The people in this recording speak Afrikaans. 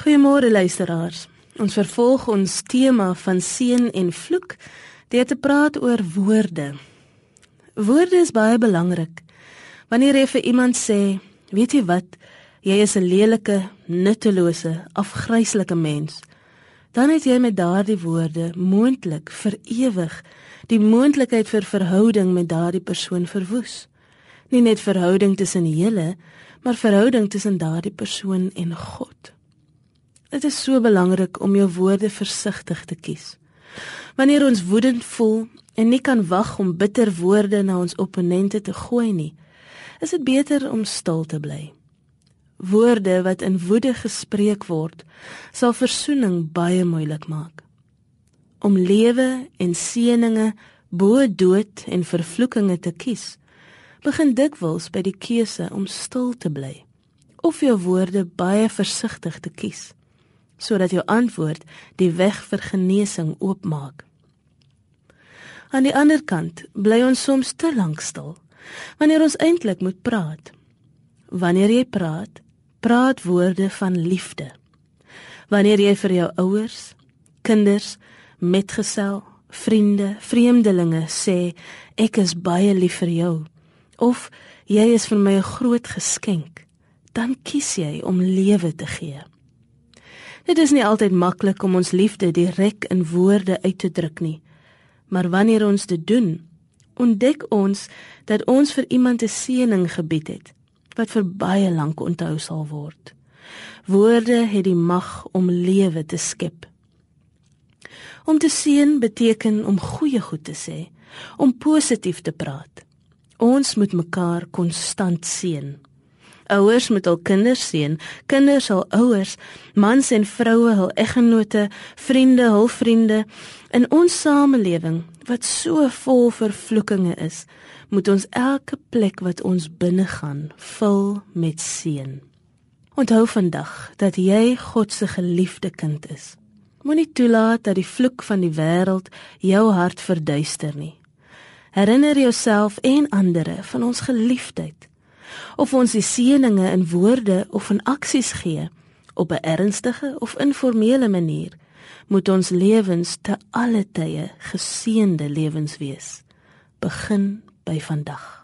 Goeiemôre luisteraars. Ons vervolg ons tema van seën en vloek deur te praat oor woorde. Woorde is baie belangrik. Wanneer jy vir iemand sê, weet jy wat, jy is 'n lelike, nuttelose, afgryslike mens, dan het jy met daardie woorde moontlik vir ewig die moontlikheid vir verhouding met daardie persoon verwoes. Nie net verhouding tussen julle, maar verhouding tussen daardie persoon en God. Dit is so belangrik om jou woorde versigtig te kies. Wanneer ons woedend voel en nie kan wag om bitter woorde na ons opponente te gooi nie, is dit beter om stil te bly. Woorde wat in woede gespreek word, sal versoening baie moeilik maak. Om lewe en seëninge bo dood en vervloekinge te kies, begin dikwels by die keuse om stil te bly of jou woorde baie versigtig te kies sodat jou antwoord die weg vir genesing oopmaak. Aan die ander kant bly ons soms te lank stil wanneer ons eintlik moet praat. Wanneer jy praat, praat woorde van liefde. Wanneer jy vir jou ouers, kinders, metgesel, vriende, vreemdelinge sê ek is baie lief vir jou of jy is vir my 'n groot geskenk, dan kies jy om lewe te gee. Dit is nie altyd maklik om ons liefde direk in woorde uit te druk nie. Maar wanneer ons dit doen, ontdek ons dat ons vir iemand 'n seëning gebied het wat vir baie lank onthou sal word. Woorde het die mag om lewe te skep. Om te seën beteken om goeie goed te sê, om positief te praat. Ons moet mekaar konstant seën. Ouers moet hul kinders seën, kinders hul ouers, mans en vroue hul eggenote, vriende hul vriende. In ons samelewing wat so vol vervloekinge is, moet ons elke plek wat ons binne gaan vul met seën. Onthou vandag dat jy God se geliefde kind is. Moenie toelaat dat die vloek van die wêreld jou hart verduister nie. Herinner jouself en ander van ons geliefdheid of ons die seëninge in woorde of in aksies gee op 'n ernstige of informele manier moet ons lewens te alle tye geseënde lewens wees. Begin by vandag